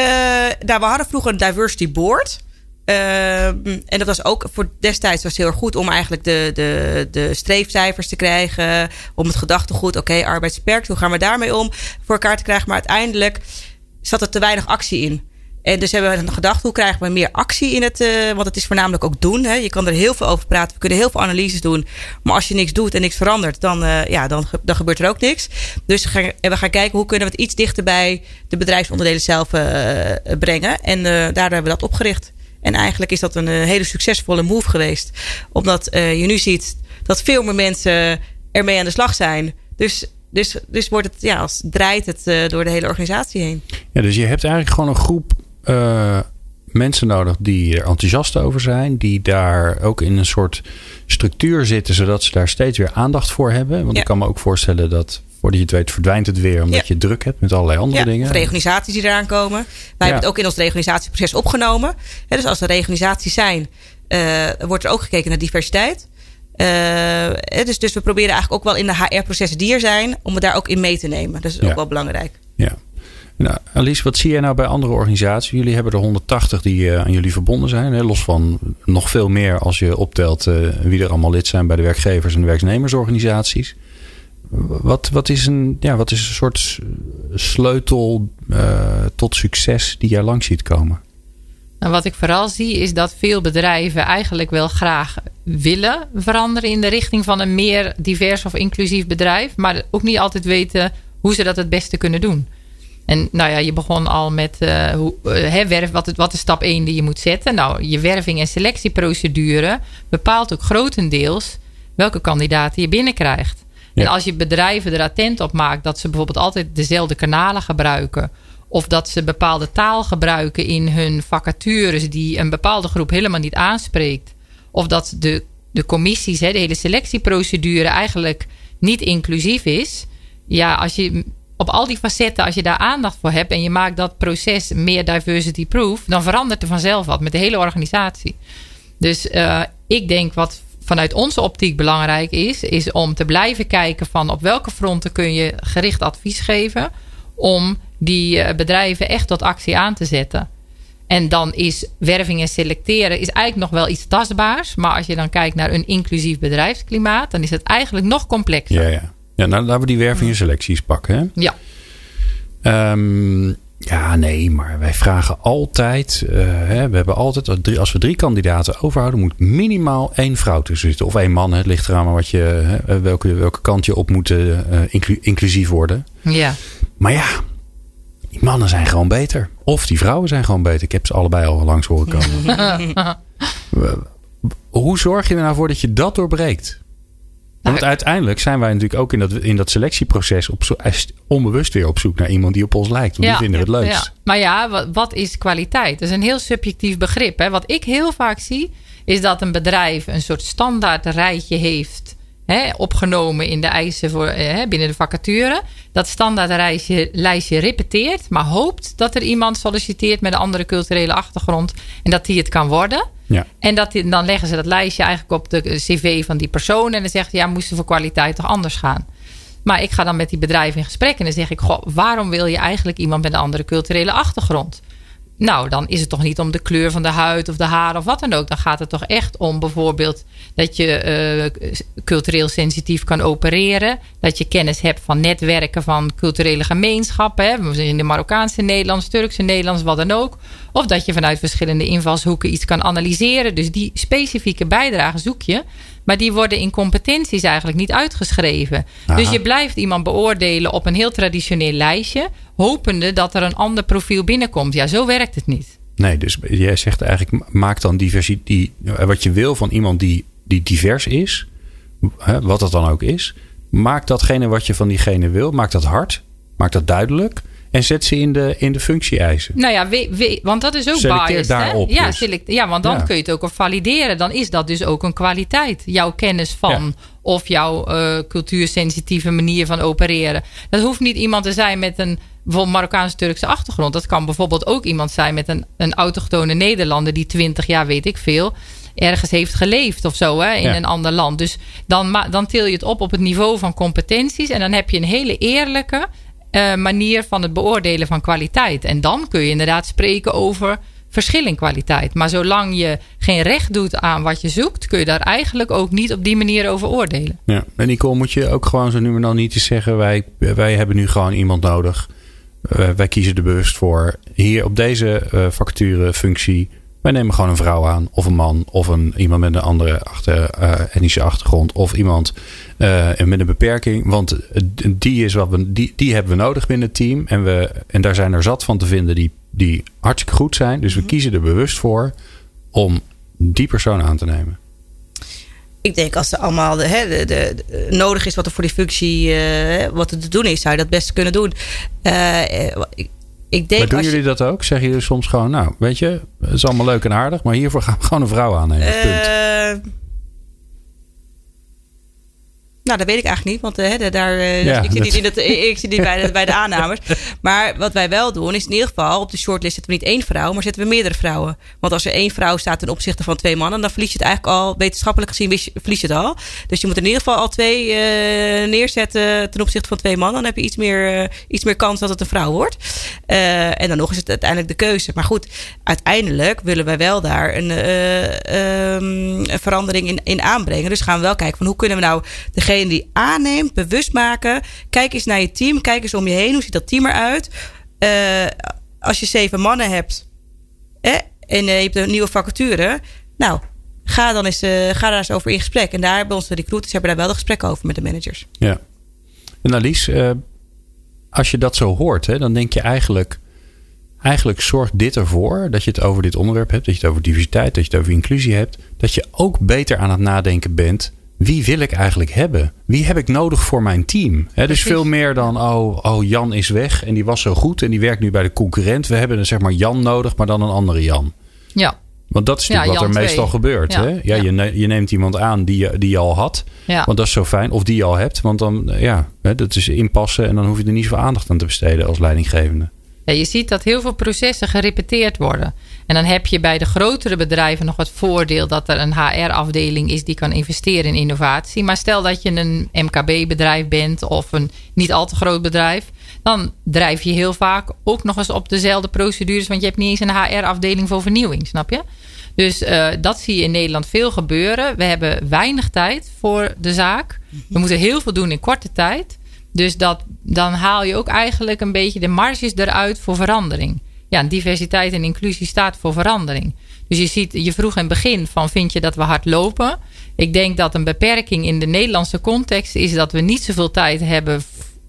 nou, we hadden vroeger een diversity board. Uh, en dat was ook voor destijds was heel erg goed om eigenlijk de, de, de streefcijfers te krijgen. Om het gedachtegoed, oké, okay, hoe gaan we daarmee om? Voor elkaar te krijgen. Maar uiteindelijk zat er te weinig actie in. En dus hebben we gedacht, hoe krijgen we meer actie in het... Uh, want het is voornamelijk ook doen. Hè? Je kan er heel veel over praten. We kunnen heel veel analyses doen. Maar als je niks doet en niks verandert, dan, uh, ja, dan, dan gebeurt er ook niks. Dus we gaan, we gaan kijken, hoe kunnen we het iets dichter bij de bedrijfsonderdelen zelf brengen. En daar hebben we dat opgericht. En eigenlijk is dat een hele succesvolle move geweest. Omdat je nu ziet dat veel meer mensen ermee aan de slag zijn. Dus dus, dus wordt het, ja, als draait het door de hele organisatie heen. Ja, dus je hebt eigenlijk gewoon een groep uh, mensen nodig die er enthousiast over zijn. Die daar ook in een soort structuur zitten, zodat ze daar steeds weer aandacht voor hebben. Want ja. ik kan me ook voorstellen dat voordat je het weet verdwijnt het weer. Omdat ja. je druk hebt met allerlei andere ja, dingen. Reorganisaties die eraan komen. Wij hebben het ook in ons reorganisatieproces opgenomen. Dus als er reorganisaties zijn, uh, wordt er ook gekeken naar diversiteit. Uh, dus, dus we proberen eigenlijk ook wel in de HR-processen die er zijn, om het daar ook in mee te nemen. Dat is ook wel belangrijk. Ja. Nou, Alice, wat zie jij nou bij andere organisaties? Jullie hebben er 180 die uh, aan jullie verbonden zijn. Hè? Los van nog veel meer als je optelt uh, wie er allemaal lid zijn bij de werkgevers en de werknemersorganisaties. Wat, wat, is een, ja, wat is een soort sleutel uh, tot succes die jij langs ziet komen? Nou, wat ik vooral zie is dat veel bedrijven eigenlijk wel graag willen veranderen in de richting van een meer divers of inclusief bedrijf, maar ook niet altijd weten hoe ze dat het beste kunnen doen. En nou ja, je begon al met uh, hoe, uh, werf, wat, wat is stap 1 die je moet zetten? Nou, je werving- en selectieprocedure bepaalt ook grotendeels welke kandidaten je binnenkrijgt. En als je bedrijven er attent op maakt dat ze bijvoorbeeld altijd dezelfde kanalen gebruiken. Of dat ze bepaalde taal gebruiken in hun vacatures die een bepaalde groep helemaal niet aanspreekt. Of dat de, de commissies, hè, de hele selectieprocedure eigenlijk niet inclusief is. Ja, als je op al die facetten, als je daar aandacht voor hebt en je maakt dat proces meer diversity proof, dan verandert er vanzelf wat met de hele organisatie. Dus uh, ik denk wat vanuit onze optiek belangrijk is, is om te blijven kijken van op welke fronten kun je gericht advies geven om die uh, bedrijven echt tot actie aan te zetten. En dan is werving en selecteren is eigenlijk nog wel iets tastbaars. Maar als je dan kijkt naar een inclusief bedrijfsklimaat, dan is het eigenlijk nog complexer. Ja, ja. Ja nou, laten we die werving en selecties pakken. Hè? Ja. Um, ja, nee, maar wij vragen altijd. Uh, hè, we hebben altijd, als we drie kandidaten overhouden, moet minimaal één vrouw tussen zitten. Of één man. Het ligt eraan maar wat je, hè, welke, welke kant je op moet uh, inclu inclusief worden. Ja. Maar ja, die mannen zijn gewoon beter. Of die vrouwen zijn gewoon beter. Ik heb ze allebei al langs horen komen. Hoe zorg je er nou voor dat je dat doorbreekt? Want uiteindelijk zijn wij natuurlijk ook in dat, in dat selectieproces op zo, onbewust weer op zoek naar iemand die op ons lijkt. Want ja, die vinden het leukst. Ja. Maar ja, wat, wat, is kwaliteit? Dat is een heel subjectief begrip. Hè? Wat ik heel vaak zie, is dat een bedrijf een soort standaard rijtje heeft hè, opgenomen in de eisen voor, hè, binnen de vacature. Dat standaard lijstje, lijstje repeteert, maar hoopt dat er iemand solliciteert met een andere culturele achtergrond en dat die het kan worden. Ja. En dat, dan leggen ze dat lijstje eigenlijk op de cv van die persoon. En dan zegt ja, moesten voor kwaliteit toch anders gaan. Maar ik ga dan met die bedrijven in gesprek. En dan zeg ik, goh, waarom wil je eigenlijk iemand met een andere culturele achtergrond? Nou, dan is het toch niet om de kleur van de huid of de haren of wat dan ook. Dan gaat het toch echt om bijvoorbeeld dat je uh, cultureel sensitief kan opereren. Dat je kennis hebt van netwerken van culturele gemeenschappen. Hè, in de Marokkaanse Nederlands, Turkse Nederlands, wat dan ook. Of dat je vanuit verschillende invalshoeken iets kan analyseren. Dus die specifieke bijdrage zoek je. Maar die worden in competenties eigenlijk niet uitgeschreven. Aha. Dus je blijft iemand beoordelen op een heel traditioneel lijstje. Hopende dat er een ander profiel binnenkomt. Ja, zo werkt het niet. Nee, dus jij zegt eigenlijk: maak dan diversiteit. Wat je wil van iemand die, die divers is. Wat dat dan ook is. Maak datgene wat je van diegene wil. Maak dat hard. Maak dat duidelijk. En zet ze in de, in de functie-eisen. Nou ja, we, we, want dat is ook Selecteer biased. daarop hè? Ja, dus. select, ja, want dan Ja. kun je het ook valideren. Dan is dat dus ook een kwaliteit. Jouw kennis van Ja. of jouw eh, cultuursensitieve manier van opereren. Dat hoeft niet iemand te zijn met een bijvoorbeeld Marokkaans-Turkse achtergrond. Dat kan bijvoorbeeld ook iemand zijn met een, een autochtone Nederlander die 20 jaar, weet ik veel, ergens heeft geleefd of zo hè, in Ja. een ander land. Dus dan, dan til je het op op het niveau van competenties. En dan heb je een hele eerlijke eh, manier van het beoordelen van kwaliteit. En dan kun je inderdaad spreken over verschil in kwaliteit. Maar zolang je geen recht doet aan wat je zoekt, kun je daar eigenlijk ook niet op die manier over oordelen. Ja. En Nicole, moet je ook gewoon zo nu en dan niet eens zeggen: wij, wij hebben nu gewoon iemand nodig. Eh, wij kiezen er bewust voor. Hier op deze vacaturefunctie. Wij nemen gewoon een vrouw aan, of een man, of een, iemand met een andere achter, eh, etnische achtergrond, of iemand eh, met een beperking. Want die, is wat we, die, die hebben we nodig binnen het team. En, we, en daar zijn er zat van te vinden die, die hartstikke goed zijn. Dus we kiezen er bewust voor om die persoon aan te nemen. Ik denk als er allemaal de, hè, de, de, de- nodig is wat er voor die functie eh, wat er te doen is, zou je dat best kunnen doen. Ik, ik denk Maar doen je- jullie dat ook? Zeggen jullie soms gewoon, nou, weet je, het is allemaal leuk en aardig, maar hiervoor gaan we gewoon een vrouw aannemen. Punt. Nou, dat weet ik eigenlijk niet, want eh, hè, daar, eh, Ja, ik, zit niet in ik zit niet bij de, bij de aannemers. Maar wat wij wel doen, is in ieder geval op de shortlist zetten we niet één vrouw, maar zetten we meerdere vrouwen. Want als er één vrouw staat ten opzichte van twee mannen, dan verlies je het eigenlijk al, wetenschappelijk gezien, verlies je het al. Dus je moet in ieder geval al twee eh, neerzetten ten opzichte van twee mannen. Dan heb je iets meer, iets meer kans dat het een vrouw wordt. En dan nog is het uiteindelijk de keuze. Maar goed, uiteindelijk willen wij wel daar een, eh, ehm, een verandering in, in aanbrengen. Dus gaan we wel kijken van hoe kunnen we nou degene die aanneemt, bewust maken. Kijk eens naar je team. Kijk eens om je heen. Hoe ziet dat team eruit? Uh, als je zeven mannen hebt en je hebt een nieuwe vacature. Nou, ga, dan eens, ga daar eens over in gesprek. En daar hebben onze recruiters hebben daar wel de gesprekken over met de managers. Ja. En Alice, als je dat zo hoort, hè, dan denk je eigenlijk eigenlijk zorgt dit ervoor dat je het over dit onderwerp hebt, dat je het over diversiteit, dat je het over inclusie hebt, dat je ook beter aan het nadenken bent. Wie wil ik eigenlijk hebben? Wie heb ik nodig voor mijn team? He, dus veel meer dan, oh, oh, Jan is weg en die was zo goed en die werkt nu bij de concurrent. We hebben zeg maar Jan nodig, maar dan een andere Jan. Ja. Want dat is natuurlijk wat er meestal gebeurt. Ja, hè? Ja, Je, je, neemt iemand aan die je, die je al had. Ja. Want dat is zo fijn. Of die je al hebt. Want dan, ja, dat is inpassen. En dan hoef je er niet zoveel aandacht aan te besteden als leidinggevende. Ja, je ziet dat heel veel processen gerepeteerd worden. En dan heb je bij de grotere bedrijven nog het voordeel dat er een HR-afdeling is die kan investeren in innovatie. Maar stel dat je een MKB-bedrijf bent of een niet al te groot bedrijf, dan drijf je heel vaak ook nog eens op dezelfde procedures, want je hebt niet eens een HR-afdeling voor vernieuwing, snap je? Dus uh, dat zie je in Nederland veel gebeuren. We hebben weinig tijd voor de zaak. We moeten heel veel doen in korte tijd. Dus dat, dan haal je ook eigenlijk een beetje de marges eruit voor verandering. Ja, diversiteit en inclusie staat voor verandering. Dus je ziet, je vroeg in het begin van vind je dat we hard lopen? Ik denk dat een beperking in de Nederlandse context is dat we niet zoveel tijd hebben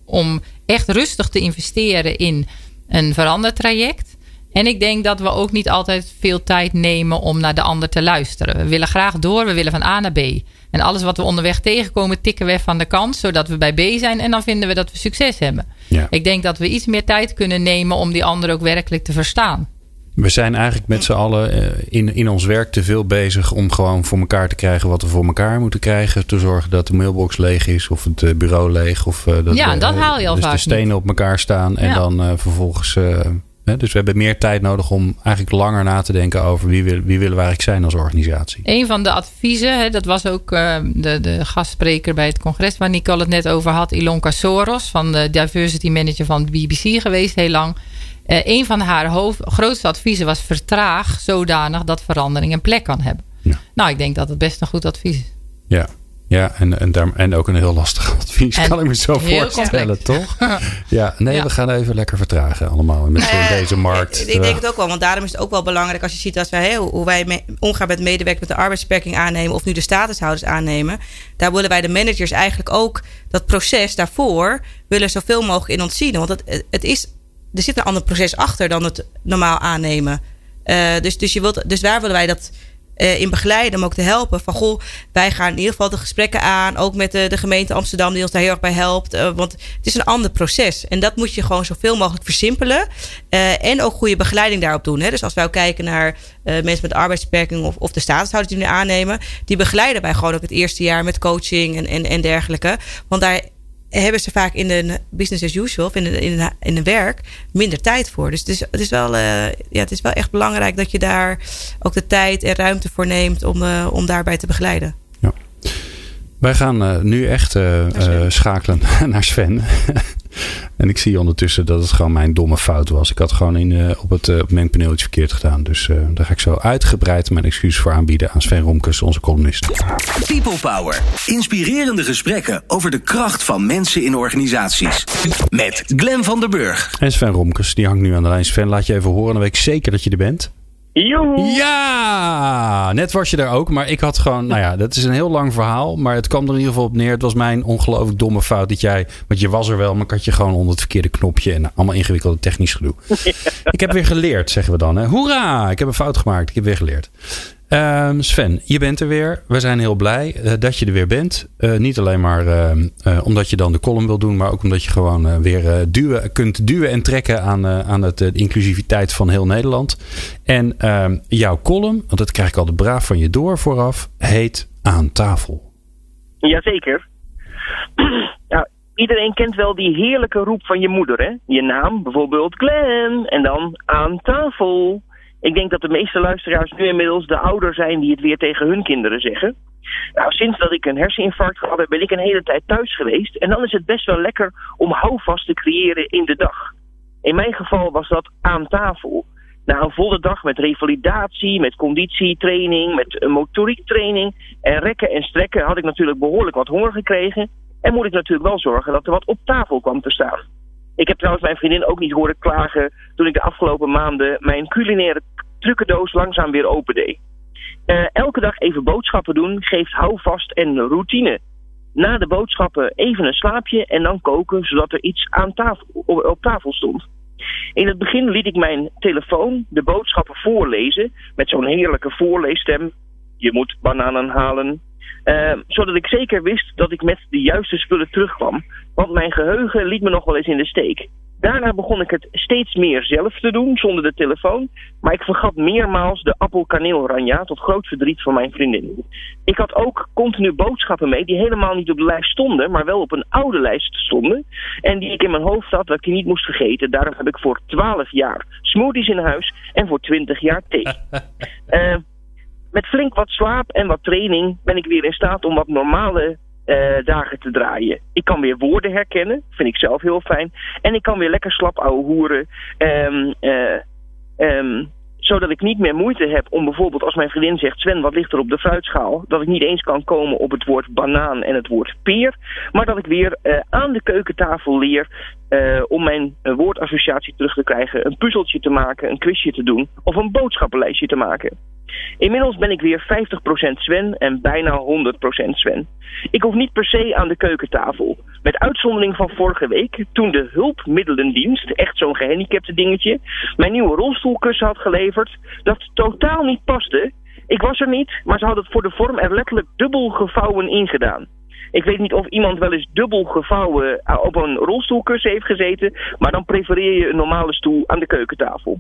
om echt rustig te investeren in een verandertraject. En ik denk dat we ook niet altijd veel tijd nemen om naar de ander te luisteren. We willen graag door, we willen van A naar B. En alles wat we onderweg tegenkomen, tikken we van de kant, zodat we bij B zijn en dan vinden we dat we succes hebben. Ja. Ik denk dat we iets meer tijd kunnen nemen om die ander ook werkelijk te verstaan. We zijn eigenlijk met z'n allen eh, in, in ons werk te veel bezig om gewoon voor elkaar te krijgen wat we voor elkaar moeten krijgen. Te zorgen dat de mailbox leeg is of het eh, bureau leeg. Of uh, dat ja, dat haal je al dus vaak de stenen op elkaar staan en dan vervolgens dus we hebben meer tijd nodig om eigenlijk langer na te denken over wie, wil, wie willen we eigenlijk zijn als organisatie. Een van de adviezen, dat was ook uh, de, de gastspreker bij het congres waar Nicole het net over had, Ilonka Soros van de diversity manager van de BBC geweest heel lang. Uh, een van haar hoofd, grootste adviezen was vertraag zodanig dat verandering een plek kan hebben. Ja. Nou, ik denk dat het best een goed advies is. Ja, ja, en, en, daar, en ook een heel lastig advies, kan ik me zo voorstellen, toch? ja, nee, we gaan even lekker vertragen allemaal met uh, deze markt. Ik, denk het ook wel, want daarom is het ook wel belangrijk als je ziet dat wij, hoe wij omgaan met medewerkers met de arbeidsbeperking aannemen of nu de statushouders aannemen. Daar willen wij de managers eigenlijk ook dat proces daarvoor willen zoveel mogelijk in ontzien. Want het, het is, er zit een ander proces achter dan het normaal aannemen. Uh, dus, dus, je wilt, dus waar willen wij dat uh, in begeleiden, om ook te helpen. Van goh, wij gaan in ieder geval de gesprekken aan. Ook met de, de gemeente Amsterdam, die ons daar heel erg bij helpt. Uh, want het is een ander proces. En dat moet je gewoon zoveel mogelijk versimpelen. Uh, en ook goede begeleiding daarop doen. Hè. Dus als wij kijken naar mensen met arbeidsbeperking of, of de statushouders die we aannemen, die begeleiden wij gewoon ook het eerste jaar met coaching en, en, en dergelijke. Want daar hebben ze vaak in de business as usual, of in de, in in de werk, minder tijd voor. Dus het is, het, is wel, uh, ja, het is wel echt belangrijk dat je daar ook de tijd en ruimte voor neemt om, uh, om daarbij te begeleiden. Wij gaan uh, nu echt schakelen naar Sven. En ik zie ondertussen dat het gewoon mijn domme fout was. Ik had gewoon in, uh, op het uh, mengpaneel iets verkeerd gedaan. Dus uh, daar ga ik zo uitgebreid mijn excuus voor aanbieden aan Sven Romkes, onze columnist. People Power. Inspirerende gesprekken over de kracht van mensen in organisaties. Met Glen van der Burg. En Sven Romkes, die hangt nu aan de lijn. Sven, laat je even horen. Dan weet ik zeker dat je er bent. Joehoe. Ja, net was je daar ook. Maar ik had gewoon, nou ja, dat is een heel lang verhaal. Maar het kwam er in ieder geval op neer. Het was mijn ongelooflijk domme fout dat jij, want je was er wel, maar ik had je gewoon onder het verkeerde knopje en allemaal ingewikkelde technisch gedoe. Ik heb weer geleerd, zeggen we dan. Hè. Hoera, ik heb een fout gemaakt. Ik heb weer geleerd. Um, Sven, je bent er weer. We zijn heel blij uh, dat je er weer bent. Uh, niet alleen maar uh, omdat je dan de column wil doen, maar ook omdat je gewoon weer duwen, kunt duwen en trekken aan, aan het, de inclusiviteit van heel Nederland. En ehm, jouw column, want dat krijg ik altijd braaf van je door vooraf, heet Aan tafel. Jazeker. ja, iedereen kent wel die heerlijke roep van je moeder, hè? Je naam, bijvoorbeeld Glenn, en dan aan tafel. Ik denk dat de meeste luisteraars nu inmiddels de ouder zijn die het weer tegen hun kinderen zeggen. Nou, sinds dat ik een herseninfarct gehad heb, ben ik een hele tijd thuis geweest. En dan is het best wel lekker om houvast te creëren in de dag. In mijn geval was dat aan tafel. Na een volle dag met revalidatie, met conditietraining, met motoriektraining en rekken en strekken had ik natuurlijk behoorlijk wat honger gekregen. En moet ik natuurlijk wel zorgen dat er wat op tafel kwam te staan. Ik heb trouwens mijn vriendin ook niet horen klagen toen ik de afgelopen maanden mijn culinaire trucendoos langzaam weer opende. Uh, elke dag even boodschappen doen geeft houvast en routine. Na de boodschappen even een slaapje en dan koken zodat er iets aan tafel, op tafel stond. In het begin liet ik mijn telefoon de boodschappen voorlezen met zo'n heerlijke voorleesstem. Je moet bananen halen. Uh, zodat ik zeker wist dat ik met de juiste spullen terugkwam. Want mijn geheugen liet me nog wel eens in de steek. Daarna begon ik het steeds meer zelf te doen, zonder de telefoon. Maar ik vergat meermaals de appelkaneelranja, tot groot verdriet van mijn vriendin. Ik had ook continu boodschappen mee die helemaal niet op de lijst stonden, maar wel op een oude lijst stonden. En die ik in mijn hoofd had dat ik die niet moest vergeten. Daarom heb ik voor 12 jaar smoothies in huis en voor 20 jaar thee. uh, met flink wat slaap en wat training ben ik weer in staat om wat normale uh, dagen te draaien. Ik kan weer woorden herkennen, vind ik zelf heel fijn. En ik kan weer lekker slap ouwe hoeren. Um, uh, um, zodat ik niet meer moeite heb om bijvoorbeeld als mijn vriendin zegt... Sven, wat ligt er op de fruitschaal? Dat ik niet eens kan komen op het woord banaan en het woord peer. Maar dat ik weer uh, aan de keukentafel leer om mijn woordassociatie terug te krijgen... een puzzeltje te maken, een quizje te doen of een boodschappenlijstje te maken. Inmiddels ben ik weer 50% Sven en bijna 100% Sven. Ik hoef niet per se aan de keukentafel. Met uitzondering van vorige week, toen de hulpmiddelendienst, echt zo'n gehandicapte dingetje, mijn nieuwe rolstoelkussen had geleverd, dat totaal niet paste. Ik was er niet, maar ze hadden het voor de vorm er letterlijk dubbel gevouwen ingedaan. Ik weet niet of iemand wel eens dubbel gevouwen op een rolstoelkussen heeft gezeten, maar dan prefereer je een normale stoel aan de keukentafel.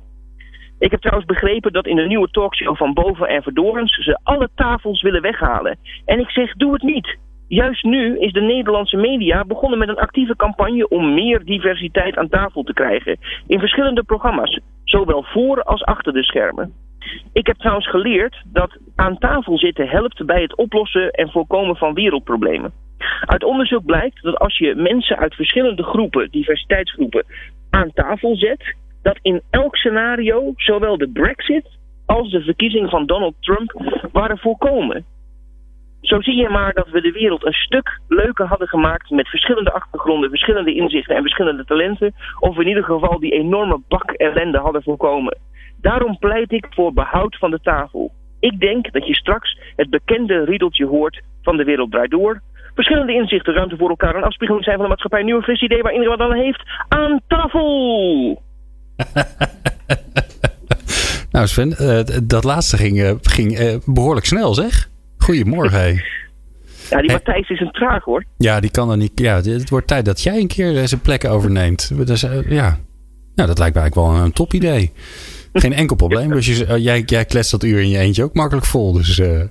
Ik heb trouwens begrepen dat in de nieuwe talkshow van Boven en Verdorens ze alle tafels willen weghalen. En ik zeg, doe het niet. Juist nu is de Nederlandse media begonnen met een actieve campagne om meer diversiteit aan tafel te krijgen. In verschillende programma's, zowel voor als achter de schermen. Ik heb trouwens geleerd dat aan tafel zitten helpt bij het oplossen en voorkomen van wereldproblemen. Uit onderzoek blijkt dat als je mensen uit verschillende groepen, diversiteitsgroepen, aan tafel zet, dat in elk scenario zowel de Brexit als de verkiezing van Donald Trump waren voorkomen. Zo zie je maar dat we de wereld een stuk leuker hadden gemaakt met verschillende achtergronden, verschillende inzichten en verschillende talenten. Of in ieder geval die enorme bak ellende hadden voorkomen. Daarom pleit ik voor behoud van de tafel. Ik denk dat je straks het bekende riedeltje hoort van de wereld draait door. Verschillende inzichten, ruimte voor elkaar en afspiegeling zijn van de maatschappij. Nieuwe fris idee waar iedereen wat aan heeft. Aan tafel! nou Sven, uh, dat laatste ging, uh, ging uh, behoorlijk snel zeg. Goedemorgen. Hey. Ja, die Matthijs is een traag hoor. Ja, die kan er niet. Ja, het wordt tijd dat jij een keer zijn plek overneemt. Dus, ja. Nou, dat lijkt mij eigenlijk wel een top idee. Geen enkel probleem. Dus je, jij, jij kletst dat uur in je eentje ook makkelijk vol. Dus, ja.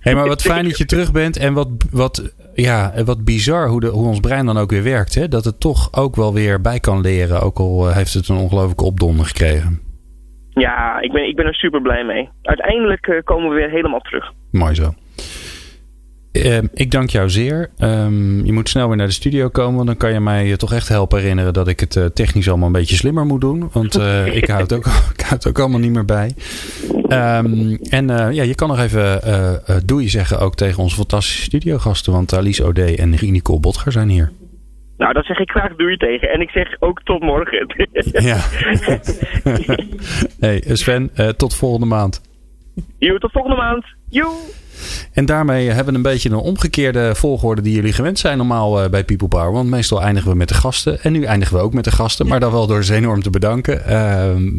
Hey, maar wat fijn dat je terug bent. En wat, wat, ja, wat bizar hoe, de, hoe ons brein dan ook weer werkt. Hè? Dat het toch ook wel weer bij kan leren. Ook al heeft het een ongelooflijke opdonder gekregen. Ja, ik ben, ik ben er super blij mee. Uiteindelijk uh, komen we weer helemaal terug. Mooi zo. Uh, ik dank jou zeer. Um, je moet snel weer naar de studio komen. Want dan kan je mij toch echt helpen herinneren dat ik het uh, technisch allemaal een beetje slimmer moet doen. Want uh, ik, houd het ook, ik houd het ook allemaal niet meer bij. Um, en ja, je kan nog even doei zeggen ook tegen onze fantastische studiogasten. Want Alice O'Day en Nicole Botger zijn hier. Nou, dat zeg ik graag doei tegen. En ik zeg ook tot morgen. ja. hey Sven, tot volgende maand. Jo, tot volgende maand. Joe. En daarmee hebben we een beetje een omgekeerde volgorde die jullie gewend zijn normaal bij People Power. Want meestal eindigen we met de gasten. En nu eindigen we ook met de gasten. Maar dan wel door ze enorm te bedanken. Uh,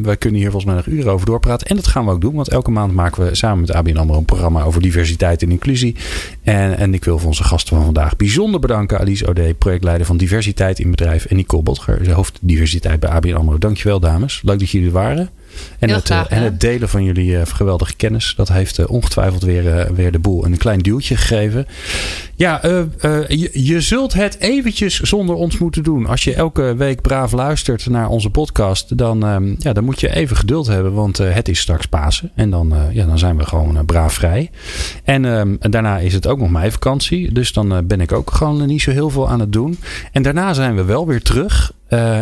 we kunnen hier volgens mij nog uren over doorpraten. En dat gaan we ook doen. Want elke maand maken we samen met ABN AMRO een programma over diversiteit en inclusie. En, en ik wil voor onze gasten van vandaag bijzonder bedanken. Alice Ode, projectleider van diversiteit in bedrijf. En Nicole Botger, hoofd diversiteit bij ABN AMRO. Dankjewel dames. Leuk dat jullie waren. En het, graag, en het, delen van jullie uh, geweldige kennis. Dat heeft uh, ongetwijfeld weer, weer de boel een klein duwtje gegeven. Ja, uh, uh, je, zult het eventjes zonder ons moeten doen. Als je elke week braaf luistert naar onze podcast, dan, um, ja, dan moet je even geduld hebben, want uh, het is straks Pasen. En dan, ja, dan zijn we gewoon braaf vrij. En, um, en, daarna is het ook nog mijn vakantie. Dus dan ben ik ook gewoon niet zo heel veel aan het doen. En daarna zijn we wel weer terug.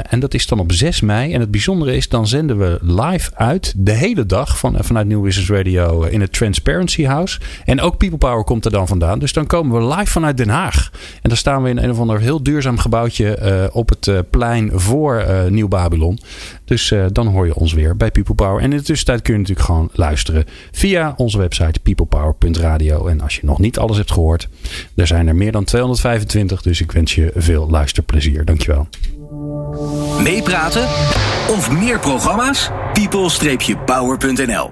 En dat is dan op 6 mei. En het bijzondere is, dan zenden we live uit de hele dag van, vanuit New Business Radio in het Transparency House. En ook People Power komt er dan vandaan. Dus dan komen we live vanuit Den Haag. En dan staan we in een of ander heel duurzaam gebouwtje uh, op het uh, plein voor Nieuw Babylon. Dus dan hoor je ons weer bij People Power. En in de tussentijd kun je natuurlijk gewoon luisteren via onze website peoplepower.radio. En als je nog niet alles hebt gehoord, er zijn er meer dan 225. Dus ik wens je veel luisterplezier. Dankjewel. Meepraten of meer programma's? people-power.nl